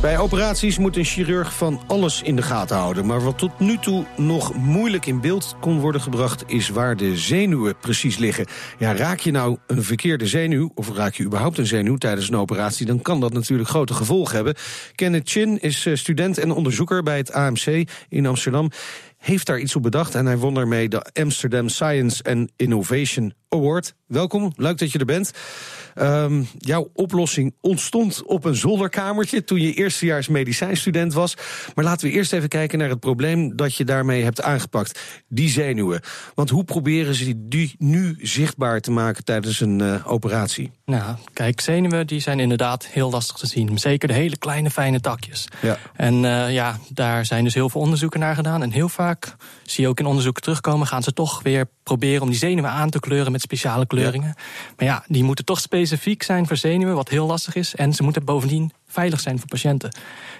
Bij operaties moet een chirurg van alles in de gaten houden. Maar wat tot nu toe nog moeilijk in beeld kon worden gebracht... is waar de zenuwen precies liggen. Ja, raak je nou een verkeerde zenuw, of raak je überhaupt een zenuw tijdens een operatie... dan kan dat natuurlijk grote gevolgen hebben. Kenneth Chin is eh, student en onderzoeker bij het AMC in Amsterdam heeft daar iets op bedacht en hij won daarmee de Amsterdam Science and Innovation Award. Welkom, leuk dat je er bent. Um, jouw oplossing ontstond op een zolderkamertje toen je eerstejaars medicijnstudent was. Maar laten we eerst even kijken naar het probleem dat je daarmee hebt aangepakt. Die zenuwen. Want hoe proberen ze die nu zichtbaar te maken tijdens een uh, operatie? Nou, kijk, zenuwen die zijn inderdaad heel lastig te zien. Zeker de hele kleine fijne takjes. Ja. En uh, ja, daar zijn dus heel veel onderzoeken naar gedaan. En heel vaak zie je ook in onderzoeken terugkomen, gaan ze toch weer proberen om die zenuwen aan te kleuren met speciale kleuringen. Maar ja, die moeten toch specifiek zijn voor zenuwen, wat heel lastig is. En ze moeten bovendien veilig zijn voor patiënten.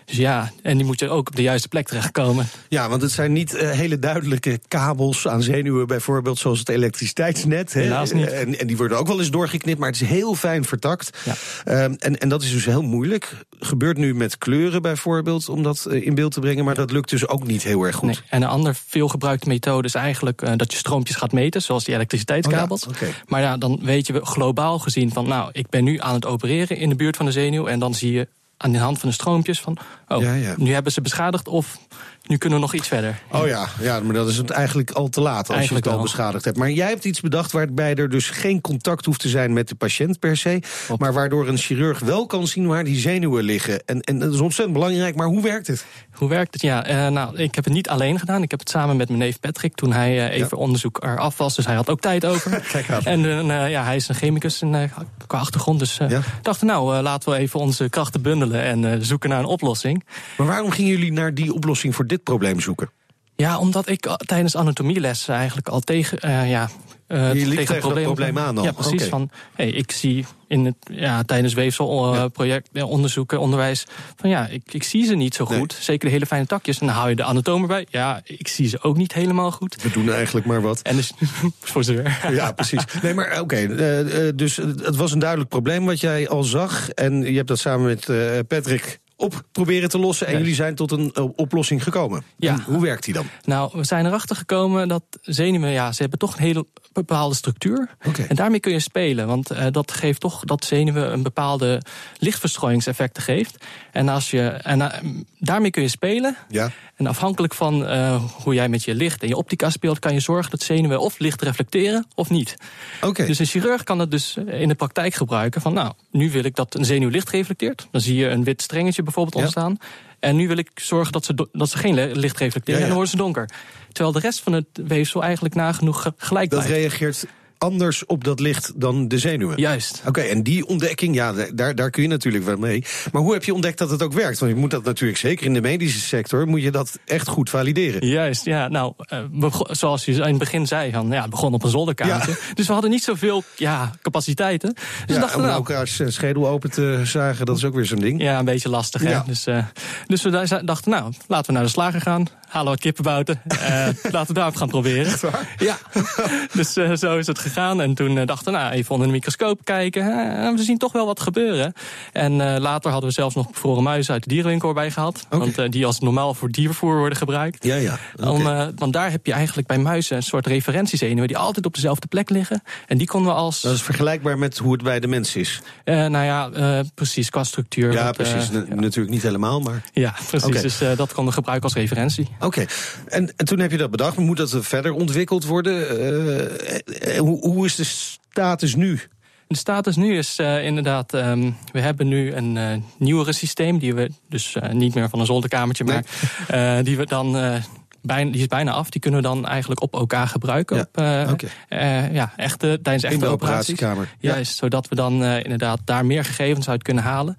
Dus ja, en die moeten ook op de juiste plek terechtkomen. Ja, want het zijn niet uh, hele duidelijke kabels aan zenuwen, bijvoorbeeld zoals het elektriciteitsnet. Helaas niet. En, en, die worden ook wel eens doorgeknipt, maar het is heel fijn vertakt. Ja. Um, en, en dat is dus heel moeilijk. Gebeurt nu met kleuren bijvoorbeeld, om dat uh, in beeld te brengen, maar dat lukt dus ook niet heel erg goed. Nee. En een ander veelgebruikte methode is eigenlijk uh, dat je stroompjes gaat meten, zoals die elektriciteitskabels. Oh ja, okay. Maar ja, dan weet je globaal gezien van, nou, ik ben nu aan het opereren in de buurt van de zenuw, en dan zie je aan de hand van de stroompjes van, oh, ja, ja. nu hebben ze beschadigd of nu kunnen we nog iets verder. Oh ja, ja maar dat is het eigenlijk al te laat als eigenlijk je het al beschadigd hebt. Maar jij hebt iets bedacht waarbij er dus geen contact hoeft te zijn met de patiënt per se. Maar waardoor een chirurg wel kan zien waar die zenuwen liggen. En, en dat is ontzettend belangrijk, maar hoe werkt het? Hoe werkt het? Ja, uh, nou, ik heb het niet alleen gedaan. Ik heb het samen met mijn neef Patrick toen hij uh, even ja. onderzoek eraf was. Dus hij had ook tijd over. Kijk aan. En uh, ja, hij is een chemicus in, qua achtergrond. Dus ja. dachten, nou, laten we even onze krachten bundelen en zoeken naar een oplossing. Maar waarom gingen jullie naar die oplossing voor dit probleem zoeken? Ja, omdat ik tijdens anatomieles eigenlijk al tegen, uh, ja, uh, je liep tegen, het probleem, probleem aan al. Ja, precies. Okay. Van, hey, ik zie in het, ja, tijdens weefselproject, ja. onderzoeken, onderwijs, van ja, ik, ik zie ze niet zo goed. Nee. Zeker de hele fijne takjes. En dan hou je de anatomen bij. Ja, ik zie ze ook niet helemaal goed. We doen eigenlijk maar wat. En dus, voor zover. Ja, precies. Nee, maar oké. Okay, uh, dus het was een duidelijk probleem wat jij al zag. En je hebt dat samen met Patrick op proberen te lossen. En Nee. jullie zijn tot een uh, oplossing gekomen. Ja. En hoe werkt die dan? Nou, we zijn erachter gekomen dat zenuwen, ja, ze hebben toch een hele bepaalde structuur. Okay. En daarmee kun je spelen, want uh, dat geeft toch dat zenuwen een bepaalde lichtverstrooiingseffecten geeft. En, als je, en uh, daarmee kun je spelen. Ja. En afhankelijk van hoe jij met je licht en je optica speelt, kan je zorgen dat zenuwen of licht reflecteren of niet. Okay. Dus een chirurg kan het dus in de praktijk gebruiken van, nou, nu wil ik dat een zenuw licht reflecteert. Dan zie je een wit strengetje bijvoorbeeld ontstaan. En nu wil ik zorgen dat ze, dat ze geen licht reflecteren. Ja, ja. En dan worden ze donker. Terwijl de rest van het weefsel eigenlijk nagenoeg gelijk dat blijft. reageert anders op dat licht dan de zenuwen. Juist. Oké, okay, en die ontdekking, ja, daar, daar kun je natuurlijk wel mee. Maar hoe heb je ontdekt dat het ook werkt? Want je moet dat natuurlijk, zeker in de medische sector, moet je dat echt goed valideren. Juist, ja. Nou, uh, zoals je in het begin zei, van, ja, het begon op een zolderkamertje. Ja. Dus we hadden niet zoveel ja, capaciteiten. Dus ja, dachten, om nou, elkaars schedel open te zagen, dat is ook weer zo'n ding. Ja, een beetje lastig. Hè? Ja. Dus, uh, dus we dachten, nou, laten we naar de slager gaan. Halen wat kippenbouten. Uh, laten we daarop gaan proberen. Ja. dus uh, zo is het gegaan. En toen uh, dachten we, nou, even onder de microscoop kijken. we zien toch wel wat gebeuren. En later hadden we zelfs nog bevroren muizen uit de dierenwinkel erbij gehad. Okay. Want die als normaal voor diervervoer worden gebruikt. Ja, ja. Okay. Om, want daar heb je eigenlijk bij muizen een soort referentiezenuwen... die altijd op dezelfde plek liggen. En die konden we als... Dat is vergelijkbaar met hoe het bij de mens is. nou ja, precies, qua structuur. Ja, precies. ja. Natuurlijk niet helemaal, maar... Ja, precies. Okay. Dus dat konden we gebruiken als referentie. Oké, okay. en, en, toen heb je dat bedacht. Moet dat verder ontwikkeld worden? Uh, hoe, hoe, is de status nu? De status nu is uh, inderdaad, um, we hebben nu een uh, nieuwere systeem... die we dus uh, niet meer van een zolderkamertje, nee. maar die we dan... Bijna, die is bijna af. Die kunnen we dan eigenlijk op elkaar gebruiken. Ja, op, okay. ja, echte, tijdens echte In de. Juist, ja. zodat we dan inderdaad daar meer gegevens uit kunnen halen.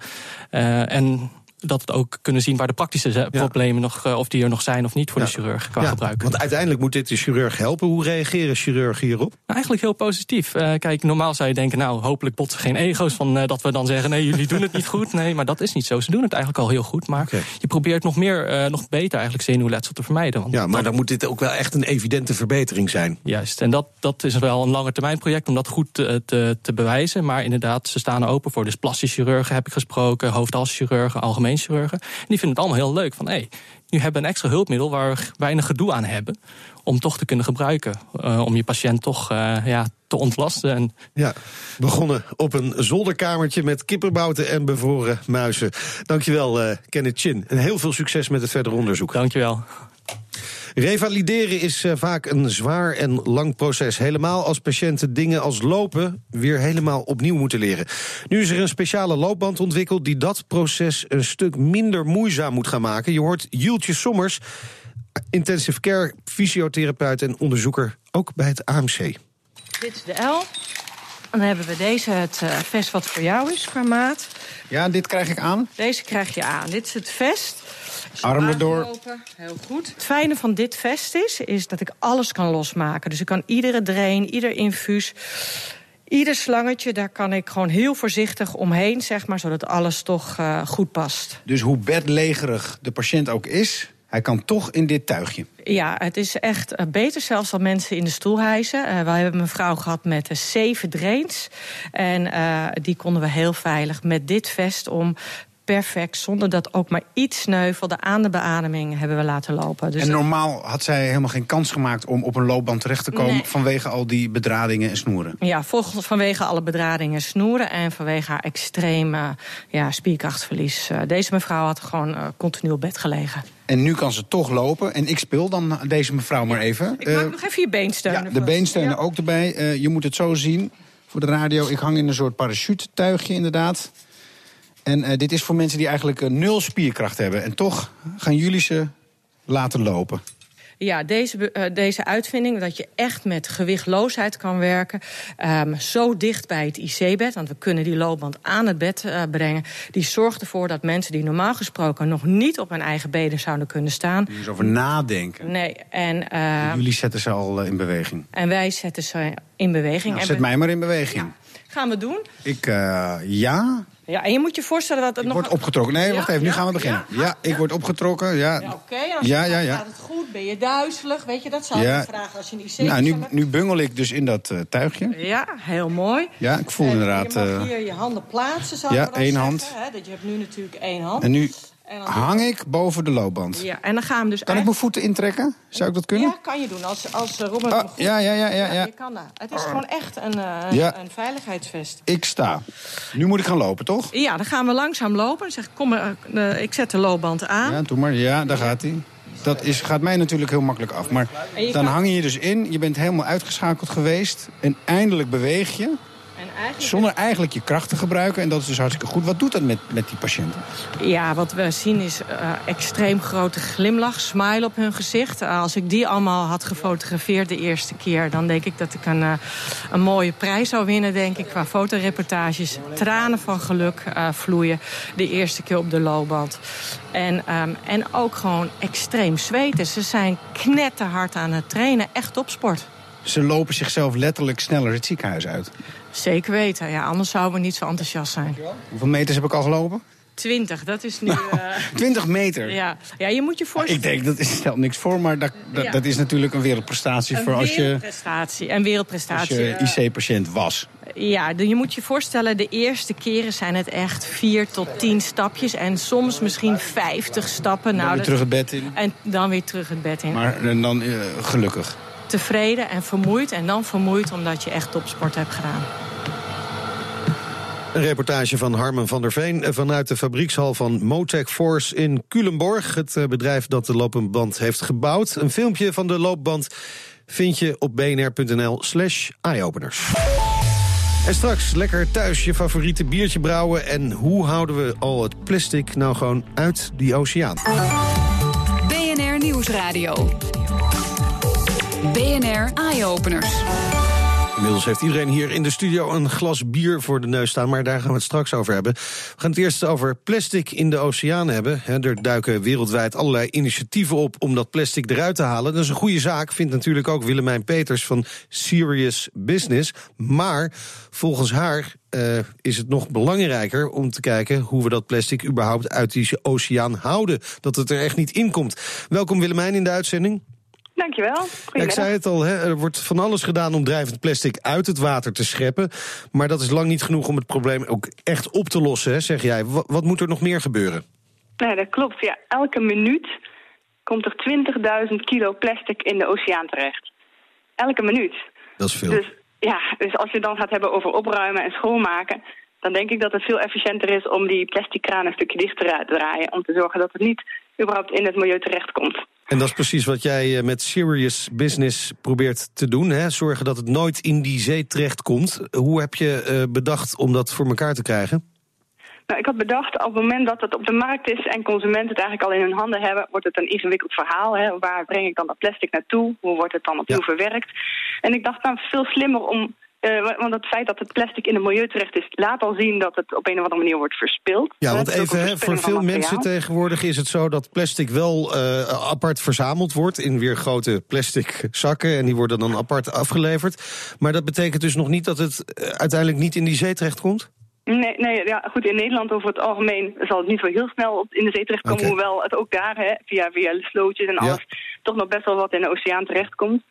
en dat we ook kunnen zien waar de praktische problemen nog, of die er nog zijn of niet voor de chirurg qua gebruik. Want uiteindelijk moet dit de chirurg helpen. Hoe reageren chirurgen hierop? Nou, eigenlijk heel positief. kijk, normaal zou je denken, nou, hopelijk botsen geen ego's van dat we dan zeggen, nee, jullie doen het niet goed. Nee, maar dat is niet zo. Ze doen het eigenlijk al heel goed. Maar je probeert nog meer, nog beter eigenlijk zenuwletsel te vermijden. Want ja, maar dan moet dit ook wel echt een evidente verbetering zijn. Juist, en dat, dat is wel een lange termijn project om dat goed te, te, te bewijzen. Maar inderdaad, ze staan er open voor. Dus plastische chirurgen heb ik gesproken, hoofdhalschirurgen, algemeen En die vinden het allemaal heel leuk van hé, hey, nu hebben we een extra hulpmiddel waar we weinig gedoe aan hebben. Om toch te kunnen gebruiken. Uh, om je patiënt toch uh, ja, te ontlasten. En... Ja, begonnen op een zolderkamertje met kipperbouten en bevroren muizen. Dankjewel, uh, Kenneth Chin. En heel veel succes met het verder onderzoek. Dankjewel. Revalideren is uh, vaak een zwaar en lang proces. Helemaal als patiënten dingen als lopen weer helemaal opnieuw moeten leren. Nu is er een speciale loopband ontwikkeld die dat proces een stuk minder moeizaam moet gaan maken. Je hoort Jultje Sommers, intensive care, fysiotherapeut en onderzoeker, ook bij het AMC. Dit is de L. Dan hebben we deze, het uh, vest wat voor jou is qua maat. Ja, dit krijg ik aan? Deze krijg je aan. Dit is het vest. Armen erdoor. Heel goed. Het fijne van dit vest is, is dat ik alles kan losmaken. Dus ik kan iedere drain, ieder infuus... Ieder slangetje, daar kan ik gewoon heel voorzichtig omheen, zeg maar, zodat alles toch uh, goed past. Dus hoe bedlegerig de patiënt ook is, hij kan toch in dit tuigje. Ja, het is echt uh, beter zelfs dan mensen in de stoel hijsen. Uh, we hebben een vrouw gehad met uh, zeven drains. En die konden we heel veilig met dit vest om perfect, zonder dat ook maar iets sneuvelde aan de beademing hebben we laten lopen. Dus en normaal had zij helemaal geen kans gemaakt om op een loopband terecht te komen vanwege al die bedradingen en snoeren? Ja, vanwege alle bedradingen en snoeren en vanwege haar extreme ja, spierkrachtverlies. Uh, deze mevrouw had gewoon uh, continu op bed gelegen. En nu kan ze toch lopen. En ik speel dan deze mevrouw maar even. Ik maak uh, nog even je beensteunen. Ja, de beensteunen ja. ook erbij. je moet het zo zien voor de radio. Ik hang in een soort parachute-tuigje inderdaad. En uh, dit is voor mensen die eigenlijk uh, nul spierkracht hebben. En toch gaan jullie ze laten lopen. Ja, deze, uh, deze uitvinding, dat je echt met gewichtloosheid kan werken. Um, zo dicht bij het IC-bed, want we kunnen die loopband aan het bed uh, brengen. Die zorgt ervoor dat mensen die normaal gesproken nog niet op hun eigen benen zouden kunnen staan. Eens over nadenken. Nee, en. Uh, jullie zetten ze al in beweging. En wij zetten ze in beweging. Nou, zet mij maar in beweging. Ja. Gaan we doen? Ik, ja. Ja, en je moet je voorstellen dat het ik nog... wordt opgetrokken. Nee, wacht even, nu gaan we beginnen. Ja, ik word opgetrokken, ja. Oké, okay, ja, ja, ja. gaat het goed? Ben je duizelig? Weet je, dat zou ik vragen als je een IC Nou, nu, nu bungel ik dus in dat uh, tuigje. Ja, heel mooi. Ja, ik voel en inderdaad... Je mag hier je handen plaatsen, zou Ja, één hand. Hè, dat je hebt nu natuurlijk één hand. En nu en dan hang ik boven de loopband. Ja, en dan gaan we dus kan ik mijn voeten intrekken? Zou ik dat kunnen? Ja, kan je doen. Als, als Robert oh, ja, ja, ja, ja, ja. Je kan dat. Het is gewoon echt een, uh, ja. een veiligheidsvest. Ik sta. Nu moet ik gaan lopen, toch? Ja, dan gaan we langzaam lopen. Dan zeg ik, kom, uh, ik zet de loopband aan. Ja, doe maar. Ja, daar gaat hij. Dat is, gaat mij natuurlijk heel makkelijk af. Maar dan hang je dus in. Je bent helemaal uitgeschakeld geweest. En eindelijk beweeg je. Eigenlijk... Zonder eigenlijk je kracht te gebruiken. En dat is dus hartstikke goed. Wat doet dat met, met die patiënten? Ja, wat we zien is uh, extreem grote glimlach, smile op hun gezicht. Uh, als ik die allemaal had gefotografeerd de eerste keer... dan denk ik dat ik een, uh, een mooie prijs zou winnen, denk ik, qua fotoreportages. Tranen van geluk vloeien de eerste keer op de loopband. En, um, en ook gewoon extreem zweten. Ze zijn knetterhard aan het trainen, echt op sport. Ze lopen zichzelf letterlijk sneller het ziekenhuis uit. Zeker weten, ja, anders zouden we niet zo enthousiast zijn. Hoeveel meters heb ik al gelopen? 20, dat is nu... Uh... 20 meter? Ja. ja, je moet je voorstellen... Ik denk, dat stelt niks voor, maar dat, dat, ja. dat is natuurlijk een wereldprestatie... Een voor als je, wereldprestatie, een wereldprestatie. Als je IC-patiënt was. Ja, je moet je voorstellen, de eerste keren zijn het echt vier tot tien stapjes... en soms misschien 50 stappen. Dan nou, weer terug het bed in? En dan weer terug het bed in. Maar en dan uh, gelukkig? Tevreden en vermoeid. En dan vermoeid omdat je echt topsport hebt gedaan. Een reportage van Harmen van der Veen vanuit de fabriekshal van Motec Force in Culemborg. Het bedrijf dat de loopband heeft gebouwd. Een filmpje van de loopband vind je op bnr.nl slash eyeopeners. En straks lekker thuis je favoriete biertje brouwen. En hoe houden we al het plastic nou gewoon uit die oceaan? BNR Nieuwsradio. BNR Eyeopeners. Inmiddels heeft iedereen hier in de studio een glas bier voor de neus staan, maar daar gaan we het straks over hebben. We gaan het eerst over plastic in de oceaan hebben. er duiken wereldwijd allerlei initiatieven op om dat plastic eruit te halen. Dat is een goede zaak, vindt natuurlijk ook Willemijn Peters van Serious Business. Maar volgens haar uh, is het nog belangrijker om te kijken hoe we dat plastic überhaupt uit die oceaan houden. Dat het er echt niet in komt. Welkom Willemijn in de uitzending. Dankjewel. Ja, ik zei het al, hè, er wordt van alles gedaan om drijvend plastic uit het water te scheppen. Maar dat is lang niet genoeg om het probleem ook echt op te lossen, hè, zeg jij. Wat, wat moet er nog meer gebeuren? Nee, dat klopt. Ja, elke minuut komt er 20.000 kilo plastic in de oceaan terecht. Elke minuut. Dat is veel. Dus, ja, dus als je dan gaat hebben over opruimen en schoonmaken... dan denk ik dat het veel efficiënter is om die plastic kraan een stukje dichter te draaien... om te zorgen dat het niet überhaupt in het milieu terechtkomt. En dat is precies wat jij eh, met Serious Business probeert te doen. Hè? Zorgen dat het nooit in die zee terechtkomt. Hoe heb je uh, bedacht om dat voor elkaar te krijgen? Nou, ik had bedacht, op het moment dat het op de markt is en consumenten het eigenlijk al in hun handen hebben, wordt het een ingewikkeld verhaal. Hè? Waar breng ik dan dat plastic naartoe? Hoe wordt het dan opnieuw ja. verwerkt? En ik dacht, nou, veel slimmer om uh, want het feit dat het plastic in het milieu terecht is, laat al zien dat het op een of andere manier wordt verspild. Ja, want even, hè, voor veel mensen tegenwoordig is het zo dat plastic wel uh, apart verzameld wordt in weer grote plastic zakken. En die worden dan apart afgeleverd. Maar dat betekent dus nog niet dat het eh, uiteindelijk niet in die zee terecht komt? Nee, nee ja, goed, in Nederland over het algemeen zal het niet zo heel snel in de zee terechtkomen. Okay. Hoewel het ook daar, hè, via, via slootjes en alles, toch nog best wel wat in de oceaan terechtkomt.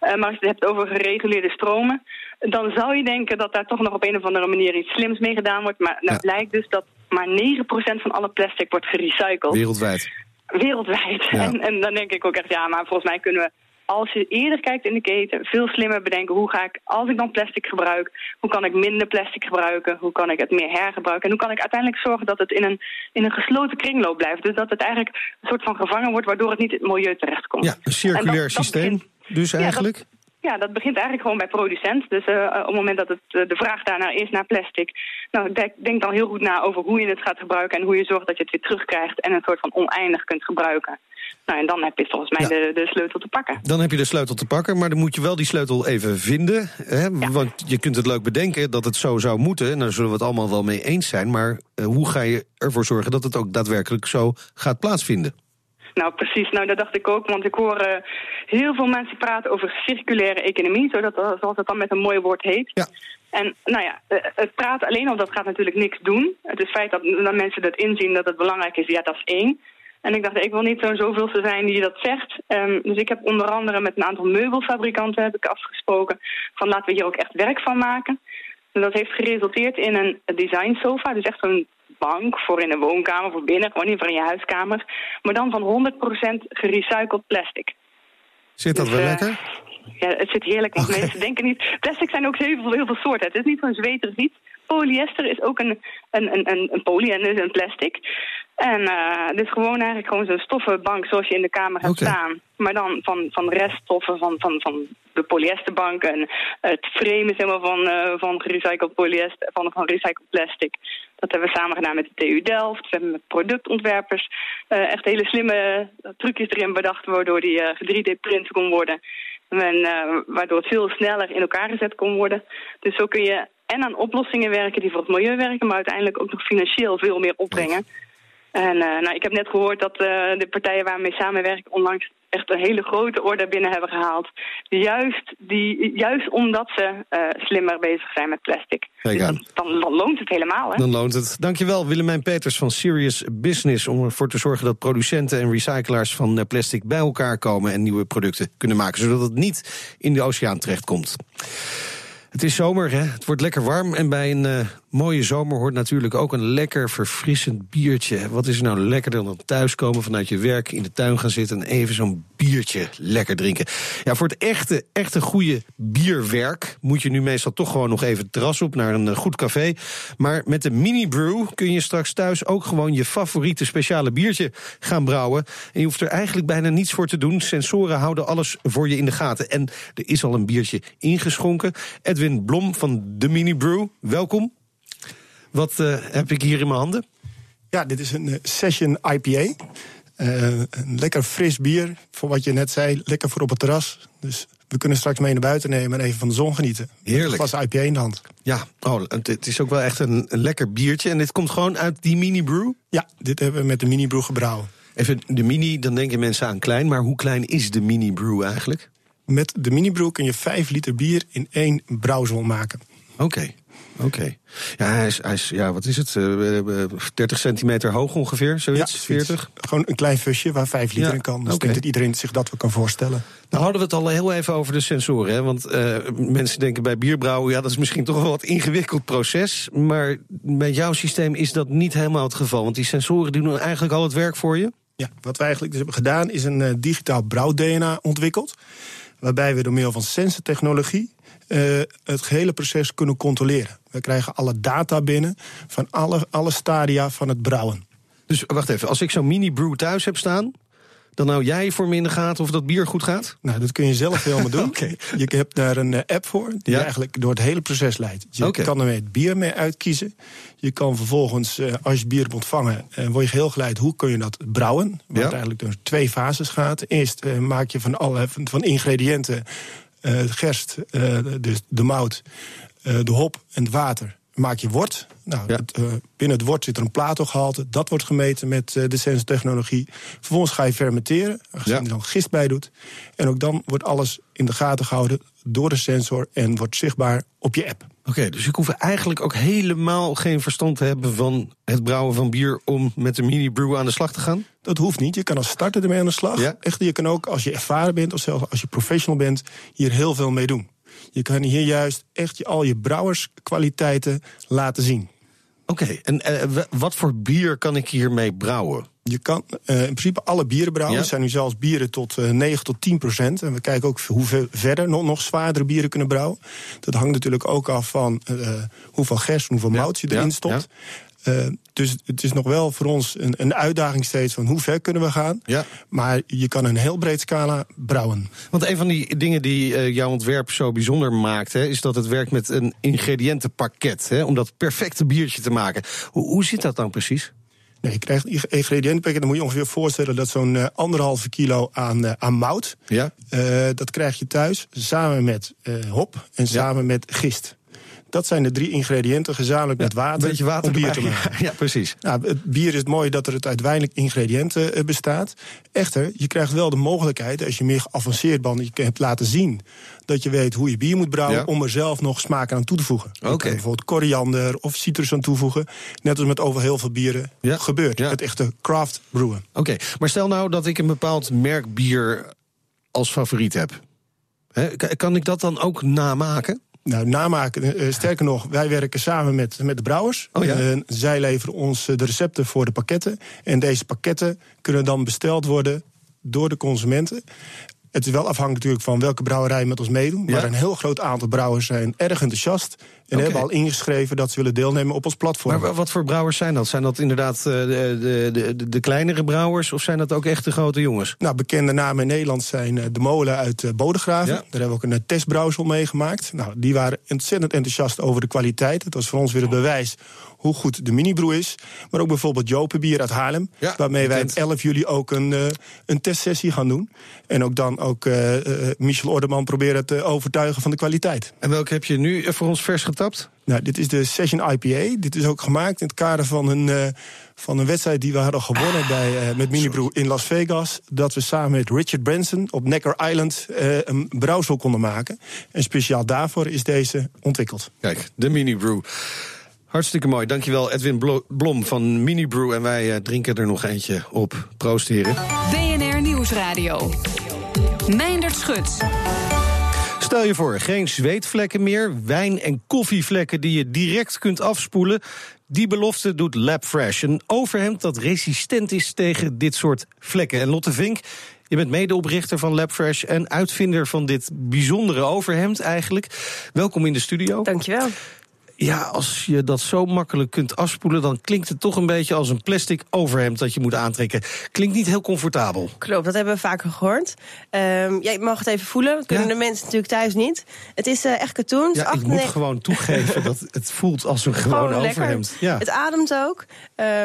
Uh, maar als je het hebt over gereguleerde stromen, dan zou je denken dat daar toch nog op een of andere manier iets slims mee gedaan wordt. Maar nou ja. blijkt dus dat maar 9% van alle plastic wordt gerecycled. Wereldwijd. Wereldwijd. Ja. En, en dan denk ik ook echt, ja, maar volgens mij kunnen we als je eerder kijkt in de keten, veel slimmer bedenken hoe ga ik, als ik dan plastic gebruik, hoe kan ik minder plastic gebruiken, hoe kan ik het meer hergebruiken en hoe kan ik uiteindelijk zorgen dat het in een, in een gesloten kringloop blijft. Dus dat het eigenlijk een soort van gevangen wordt waardoor het niet in het milieu terechtkomt. Ja, een circulair dat, systeem dat begint, dus eigenlijk. Ja, dat, ja, dat begint eigenlijk gewoon bij producent. Dus uh, op het moment dat het, uh, de vraag daarnaar is naar plastic... nou, denk, denk, dan heel goed na over hoe je het gaat gebruiken... en hoe je zorgt dat je het weer terugkrijgt... en een soort van oneindig kunt gebruiken. Nou, en dan heb je volgens mij ja. de, de, sleutel te pakken. Dan heb je de sleutel te pakken, maar dan moet je wel die sleutel even vinden. Hè? Ja. Want je kunt het leuk bedenken dat het zo zou moeten... en daar zullen we het allemaal wel mee eens zijn... maar uh, hoe ga je ervoor zorgen dat het ook daadwerkelijk zo gaat plaatsvinden? Nou, precies. Nou, dat dacht ik ook. Want ik hoor uh, heel veel mensen praten over circulaire economie, zodat, zoals het dan met een mooi woord heet. Ja. En nou ja, uh, het praten alleen al, dat gaat natuurlijk niks doen. Het is feit dat, dat mensen dat inzien dat het belangrijk is, ja, dat is één. En ik dacht, ik wil niet zo'n zoveelste zijn die dat zegt. Um, dus ik heb onder andere met een aantal meubelfabrikanten heb ik afgesproken... van laten we hier ook echt werk van maken. En dat heeft geresulteerd in een design sofa, dus echt zo'n bank voor in de woonkamer, voor binnen, gewoon in van je huiskamer. Maar dan van 100% gerecycled plastic. Zit dat dus, wel uh, lekker? Ja, het zit heerlijk. Want okay. mensen denken niet... Plastic zijn ook heel veel, heel veel soorten. Het is niet zo'n zweterig iets. Polyester is ook een, een, een, een poly en dus een plastic. En uh, dit is gewoon eigenlijk gewoon zo'n stoffenbank zoals je in de kamer okay. staan. Maar dan van, van reststoffen van, van, van de polyesterbank. En het frame is helemaal van, uh, van gerecycled polyester, van, van recycled plastic. Dat hebben we samen gedaan met de TU Delft. We hebben met productontwerpers uh, echt hele slimme trucjes erin bedacht... waardoor die uh, 3D-print kon worden. En, waardoor het veel sneller in elkaar gezet kon worden. Dus zo kun je en aan oplossingen werken die voor het milieu werken... maar uiteindelijk ook nog financieel veel meer opbrengen. En uh, nou, ik heb net gehoord dat uh, de partijen waar we mee samenwerken... onlangs echt een hele grote orde binnen hebben gehaald. Juist, die, juist omdat ze uh, slimmer bezig zijn met plastic. Dus dan, dan, dan, loont het helemaal. Hè? Dan loont het. Dankjewel Willemijn Peters van Serious Business... om ervoor te zorgen dat producenten en recyclaars van plastic bij elkaar komen... en nieuwe producten kunnen maken, zodat het niet in de oceaan terechtkomt. Het is zomer, hè? het wordt lekker warm. En bij een uh, mooie zomer hoort natuurlijk ook een lekker verfrissend biertje. Wat is er nou lekkerder dan thuiskomen vanuit je werk... in de tuin gaan zitten en even zo'n biertje lekker drinken. Ja, voor het echte, echte goede bierwerk... moet je nu meestal toch gewoon nog even terras op naar een goed café. Maar met de mini brew kun je straks thuis ook gewoon... je favoriete speciale biertje gaan brouwen. En je hoeft er eigenlijk bijna niets voor te doen. Sensoren houden alles voor je in de gaten. En er is al een biertje ingeschonken. Edwin Blom van de Mini Brew, welkom. Wat uh, heb ik hier in mijn handen? Ja, dit is een uh, Session IPA. Uh, een lekker fris bier, voor wat je net zei. Lekker voor op het terras. Dus We kunnen straks mee naar buiten nemen en even van de zon genieten. Heerlijk. Een glas IPA in de hand. Ja, oh, het is ook wel echt een, een lekker biertje. En dit komt gewoon uit die mini brew? Ja, dit hebben we met de mini brew gebrouwen. Even de mini, dan denken mensen aan klein. Maar hoe klein is de mini brew eigenlijk? Met de mini brew kun je 5 liter bier in één brouwsel maken. Oké. Oké. Ja, hij is, hij is, ja, wat is het? Uh, 30 centimeter hoog ongeveer, zoiets? Ja, 40? Gewoon een klein fusje waar 5 liter in kan. Dus ik denk dat iedereen zich dat wel kan voorstellen. Nou hadden we het al heel even over de sensoren. Hè? Want uh, mensen denken bij bierbrouwen... ja, dat is misschien toch wel wat ingewikkeld proces. Maar met jouw systeem is dat niet helemaal het geval. Want die sensoren doen eigenlijk al het werk voor je? Ja, wat we eigenlijk dus hebben gedaan... is een uh, digitaal brouw-DNA ontwikkeld. Waarbij we door middel van sensortechnologie uh, het gehele proces kunnen controleren. We krijgen alle data binnen van alle, alle stadia van het brouwen. Dus wacht even, als ik zo'n mini-brew thuis heb staan... dan hou jij voor me in de gaten of dat bier goed gaat? Nou, dat kun je zelf helemaal doen. okay. Je hebt daar een uh, app voor die ja? eigenlijk door het hele proces leidt. Je okay. kan er het bier mee uitkiezen. Je kan vervolgens, uh, als je bier hebt ontvangen... Uh, word je geheel geleid hoe kun je dat brouwen. Wat ja? eigenlijk door twee fases gaat. Eerst maak je van alle van ingrediënten gerst, dus de mout, de hop en het water maak je wort. Nou, ja. het, binnen het wort zit er een plato-gehalte. Dat wordt gemeten met de sensortechnologie. Vervolgens ga je fermenteren, als je er dan gist bij doet. En ook dan wordt alles in de gaten gehouden door de sensor... en wordt zichtbaar op je app. Oké, okay, dus ik hoef eigenlijk ook helemaal geen verstand te hebben... van het brouwen van bier om met de mini-brew aan de slag te gaan? Dat hoeft niet. Je kan als starter ermee aan de slag. Ja? Echt, je kan ook als je ervaren bent of zelfs als je professional bent... hier heel veel mee doen. Je kan hier juist echt al je brouwerskwaliteiten laten zien. Oké, okay, en uh, wat voor bier kan ik hiermee brouwen? Je kan uh, in principe alle bieren brouwen. Er zijn nu zelfs bieren tot uh, 9 tot 10 procent. En we kijken ook hoeveel verder nog, nog zwaardere bieren kunnen brouwen. Dat hangt natuurlijk ook af van hoeveel gerst en hoeveel mout je erin stopt. Uh, dus het is nog wel voor ons een, een, uitdaging steeds van hoe ver kunnen we gaan. Ja. Maar je kan een heel breed scala brouwen. Want een van die dingen die uh, jouw ontwerp zo bijzonder maakt, hè, is dat het werkt met een ingrediëntenpakket. Hè, om dat perfecte biertje te maken. Hoe, hoe zit dat dan precies? Nee, je krijgt een ingrediëntenpakket. Dan moet je ongeveer voorstellen dat zo'n uh, anderhalve kilo aan, uh, aan mout. Ja. Uh, dat krijg je thuis samen met hop en samen ja. met gist. Dat zijn de drie ingrediënten gezamenlijk ja, met water, beetje water om bier te maken. Ja, precies. Nou, het bier is mooi dat er het uiteindelijk ingrediënten uh, bestaat. Echter, je krijgt wel de mogelijkheid, als je meer geavanceerd bent... je hebt laten zien dat je weet hoe je bier moet brouwen... Ja. om er zelf nog smaak aan toe te voegen. Oké. Okay. Bijvoorbeeld koriander of citrus aan toevoegen. Net als met over heel veel bieren ja. gebeurt. Het echte craft brewen. Oké, okay. maar stel nou dat ik een bepaald merk bier als favoriet heb. He, kan ik dat dan ook namaken? Nou, namaken. Uh, sterker nog, wij werken samen met, met de brouwers. Oh ja? uh, zij leveren ons de recepten voor de pakketten. En deze pakketten kunnen dan besteld worden door de consumenten. Het is wel afhankelijk natuurlijk van welke brouwerij met ons meedoen. Maar Ja? een heel groot aantal brouwers zijn erg enthousiast. En hebben al ingeschreven dat ze willen deelnemen op ons platform. Maar wa- wat voor brouwers zijn dat? Zijn dat inderdaad eh, de, de, de, de kleinere brouwers of zijn dat ook echt de grote jongens? Nou, bekende namen in Nederland zijn eh, de molen uit eh, Bodegraven. Ja. Daar hebben we ook een testbrouwsel meegemaakt. Nou, die waren ontzettend enthousiast over de kwaliteit. Het was voor ons weer het bewijs hoe goed de minibroe is. Maar ook bijvoorbeeld Jopenbier uit Haarlem. Ja, waarmee wij op bekend. 11 juli ook een, eh, een testsessie gaan doen. En ook dan ook eh, eh, Michel Orderman proberen te overtuigen van de kwaliteit. En welke heb je nu voor ons vers getapt? Nou, dit is de Session IPA. Dit is ook gemaakt in het kader van een, van een wedstrijd die we hadden gewonnen bij, eh, met Minibrew in Las Vegas. Dat we samen met Richard Branson op Necker Island eh, een brouwsel konden maken. En speciaal daarvoor is deze ontwikkeld. Kijk, de Mini Brew. Hartstikke mooi. Dankjewel Edwin Blo- Blom van Mini Brew. En wij eh, drinken er nog eentje op. Proost heren. BNR Nieuwsradio. Meindert Schut. Stel je voor, geen zweetvlekken meer, wijn- en koffievlekken die je direct kunt afspoelen. Die belofte doet LabFresh, een overhemd dat resistent is tegen dit soort vlekken. En Lotte Vink, je bent medeoprichter van LabFresh en uitvinder van dit bijzondere overhemd eigenlijk. Welkom in de studio. Dankjewel. Ja, als je dat zo makkelijk kunt afspoelen... dan klinkt het toch een beetje als een plastic overhemd dat je moet aantrekken. Klinkt niet heel comfortabel. Klopt, dat hebben we vaker gehoord. Um, ja, je mag het even voelen. Dat kunnen de mensen natuurlijk thuis niet. Het is uh, echt katoen. Ja, ik moet gewoon toegeven dat het voelt als een gewoon, overhemd. Ja. Het ademt ook.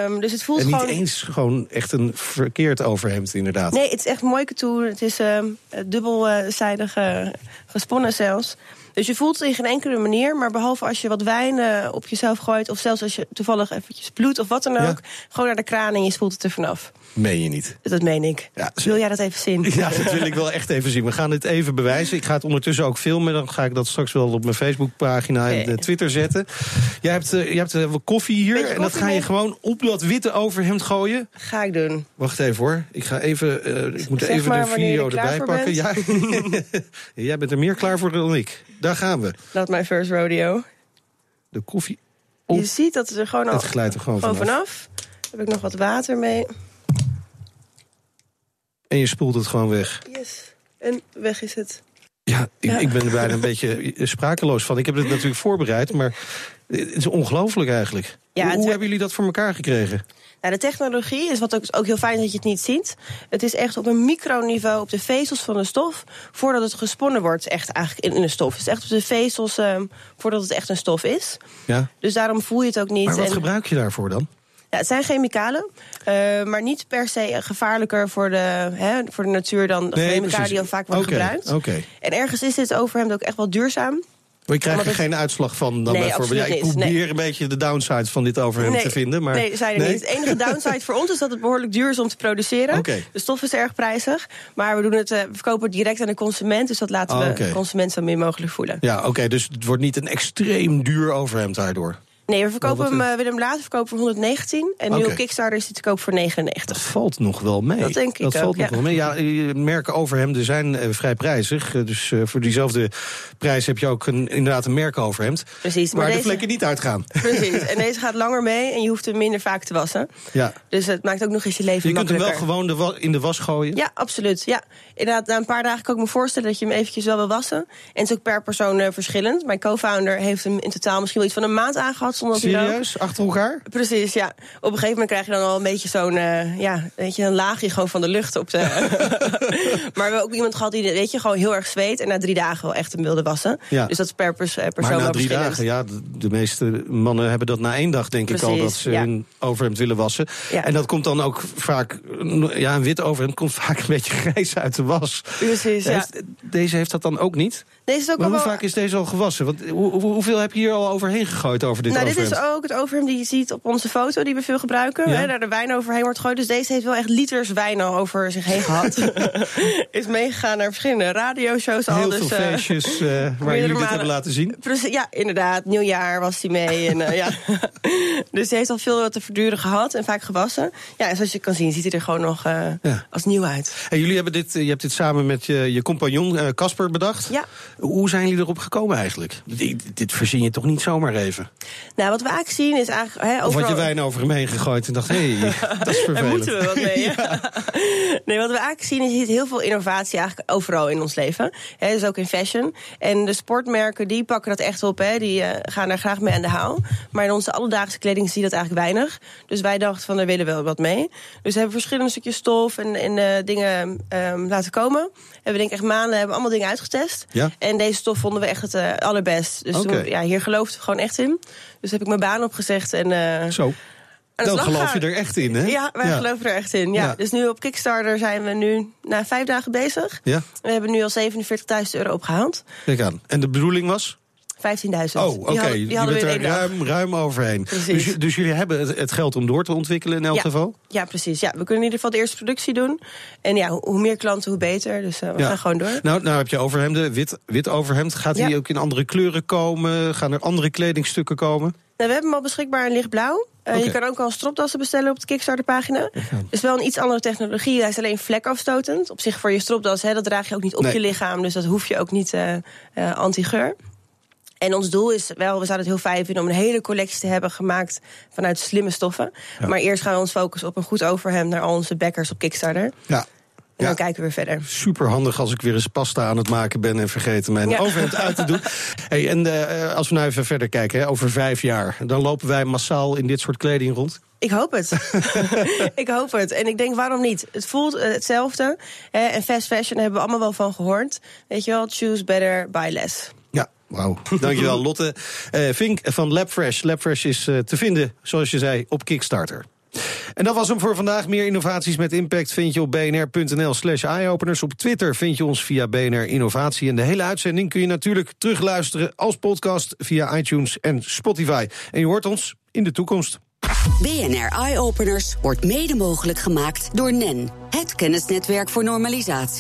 Um, dus het voelt en niet gewoon... eens gewoon echt een verkeerd overhemd, inderdaad. Nee, het is echt mooi katoen. Het is uh, dubbelzijdig uh, gesponnen zelfs. Dus je voelt het in geen enkele manier. Maar behalve als je wat wijn uh, op jezelf gooit... of zelfs als je toevallig eventjes bloed of wat dan ook... gewoon naar de kraan en je spoelt het er vanaf. Meen je niet? Dat meen ik. Ja, wil jij dat even zien? Ja, dat wil ik wel echt even zien. We gaan dit even bewijzen. Ik ga het ondertussen ook filmen. Dan ga ik dat straks wel op mijn Facebookpagina en okay. Twitter zetten. Jij hebt, uh, je hebt uh, koffie hier. Koffie en dat ga je mee? gewoon op dat witte overhemd gooien. Ga ik doen. Wacht even hoor. Ik ga even. Uh, ik moet zeg even de video erbij pakken. Ja. Jij bent er meer klaar voor dan ik. Daar gaan we. Not my first rodeo. De koffie. Op. Je ziet dat het er gewoon al. Het glijdt er gewoon, gewoon vanaf. vanaf. Heb ik nog wat water mee. En je spoelt het gewoon weg. Yes. En weg is het. Ja, ik, ja. ik ben er bijna een beetje sprakeloos van. Ik heb het natuurlijk voorbereid, maar het is ongelooflijk eigenlijk. Ja, hoe, hoe hebben jullie dat voor elkaar gekregen? Nou, de technologie is wat ook, ook heel fijn dat je het niet ziet. Het is echt op een microniveau op de vezels van de stof... voordat het gesponnen wordt echt eigenlijk in, in de stof. Het is echt op de vezels um, voordat het echt een stof is. Ja. Dus daarom voel je het ook niet. Maar wat en, gebruik je daarvoor dan? Ja, het zijn chemicalen, uh, maar niet per se gevaarlijker voor de, hè, voor de natuur dan de nee, chemicalen die al vaak worden okay, gebruikt. Okay. En ergens is dit overhemd ook echt wel duurzaam. Maar je krijgt er geen uitslag van dan nee, bijvoorbeeld. Ja, ik probeer nee. een beetje de downside van dit overhemd nee, te vinden. Maar nee, zijn er niet. Het enige downside voor ons is dat het behoorlijk duur is om te produceren. Okay. De stof is erg prijzig. Maar we, doen het, uh, we verkopen het direct aan de consument. Dus dat laten oh, we de consument zo min mogelijk voelen. Ja, oké. Okay, dus het wordt niet een extreem duur overhemd daardoor. Nee, we verkopen hem, uh, Willem later verkopen voor 119. En nu op Kickstarter is hij te koop voor 99. Dat valt nog wel mee. Dat denk ik dat ook, valt ja. nog wel mee. Ja, merken overhemden zijn uh, vrij prijzig. Uh, dus voor diezelfde prijs heb je ook een, inderdaad een merkoverhemd. Precies. Waar maar de vlekken niet uitgaan. Precies. En deze gaat langer mee en je hoeft hem minder vaak te wassen. Ja. Dus het maakt ook nog eens je leven Je kunt hem makkelijker. wel gewoon in de was gooien? Ja, absoluut. Ja. Inderdaad, na een paar dagen kan ik me voorstellen dat je hem eventjes wel wil wassen. En het is ook per persoon verschillend. Mijn co-founder heeft hem in totaal misschien wel iets van een maand aangehad. Zonder Serieus? Achter elkaar? Precies, ja. Op een gegeven moment krijg je dan al een beetje zo'n uh, ja, weet je, een laagje gewoon van de lucht op de. maar we hebben ook iemand gehad die weet je, gewoon heel erg zweet en na drie dagen wel echt hem wilde wassen. Ja. Dus dat is per pers persoon maar na drie dagen, ja, de, meeste mannen hebben dat na één dag, denk Precies, ik al, dat ze ja. hun overhemd willen wassen. Ja. En dat komt dan ook vaak, ja, een wit overhemd komt vaak een beetje grijs uit de was. Precies, ja. Deze heeft dat dan ook niet? Deze is ook maar hoe wel... vaak is deze al gewassen? Want, hoe, hoe, hoeveel heb je hier al overheen gegooid over dit nou, overhemd? Dit is ook het overhemd die je ziet op onze foto, die we veel gebruiken. Ja. Hè, daar de wijn overheen wordt gegooid. Dus deze heeft wel echt liters wijn al over zich heen gehad. is meegegaan naar verschillende radioshows al. Heel dus, veel feestjes uh, waar jullie dit hebben laten zien. Precies, ja, inderdaad. Nieuwjaar was hij mee. en, uh, ja. dus hij heeft al veel te verduren gehad en vaak gewassen. Ja, en zoals je kan zien, ziet hij er gewoon nog ja. als nieuw uit. En jullie hebben dit, je hebt dit samen met je, je compagnon Casper bedacht. Ja. Hoe zijn jullie erop gekomen eigenlijk? Dit, dit verzin je toch niet zomaar even? Nou, wat we eigenlijk zien is eigenlijk... Hè, overal... Of had je wijn over hem heen gegooid en dacht, hé, hey, dat is vervelend. Daar moeten we wat mee, ja. Nee, wat we eigenlijk zien is heel veel innovatie eigenlijk overal in ons leven. Hè, dus ook in fashion. En de sportmerken, die pakken dat echt op. Hè. Die uh, gaan daar graag mee aan de haal. Maar in onze alledaagse kleding zie je dat eigenlijk weinig. Dus wij dachten van, daar willen we wel wat mee. Dus we hebben verschillende stukjes stof en, en uh, dingen um, laten komen. En we denk echt maanden hebben allemaal dingen uitgetest. Ja? En deze stof vonden we echt het uh, allerbest. Dus okay. toen, ja, hier geloofden we gewoon echt in. Dus heb ik mijn baan opgezegd en... uh, Zo. Dan geloof je er echt in, hè? Ja, wij ja. geloven er echt in. Ja. ja. Dus nu op Kickstarter zijn we nu na vijf dagen bezig. Ja. We hebben nu al 47.000 euro opgehaald. Kijk aan. En de bedoeling was? 15.000. Oh, oké. Okay. Je bent er ruim, ruim overheen. Dus, dus, jullie hebben het, het, geld om door te ontwikkelen in elk ja. geval? Ja, precies. Ja, we kunnen in ieder geval de eerste productie doen. En ja, hoe meer klanten, hoe beter. Dus uh, we ja. gaan gewoon door. Nou, nou heb je overhemden, wit, wit overhemd. Gaat die ook in andere kleuren komen? Gaan er andere kledingstukken komen? Nou, we hebben hem al beschikbaar in lichtblauw. Uh, okay. Je kan ook al stropdassen bestellen op de Kickstarter-pagina. Het is wel een iets andere technologie. Hij is alleen vlekafstotend. Op zich voor je stropdas, hè, dat draag je ook niet op nee. je lichaam. Dus dat hoef je ook niet uh, anti-geur. En ons doel is wel, we zouden het heel fijn vinden om een hele collectie te hebben gemaakt vanuit slimme stoffen. Ja. Maar eerst gaan we ons focussen op een goed overhemd naar al onze backers op Kickstarter. Ja. En dan kijken we weer verder. Super handig als ik weer eens pasta aan het maken ben en vergeten mijn ja. overhemd uit te doen. Hey, en uh, als we nou even verder kijken, hè, over vijf jaar, dan lopen wij massaal in dit soort kleding rond. Ik hoop het. ik hoop het. En ik denk, waarom niet? Het voelt hetzelfde. Hè, en fast fashion hebben we allemaal wel van gehoord. Weet je wel, choose better, buy less. Wauw, dankjewel Lotte. Uh, Vink van Labfresh. Labfresh is uh, te vinden, zoals je zei, op Kickstarter. En dat was hem voor vandaag. Meer innovaties met impact vind je op bnr.nl slash eyeopeners. Op Twitter vind je ons via BNR Innovatie. En de hele uitzending kun je natuurlijk terugluisteren als podcast via iTunes en Spotify. En je hoort ons in de toekomst. BNR Eyeopeners wordt mede mogelijk gemaakt door NEN, het kennisnetwerk voor normalisatie.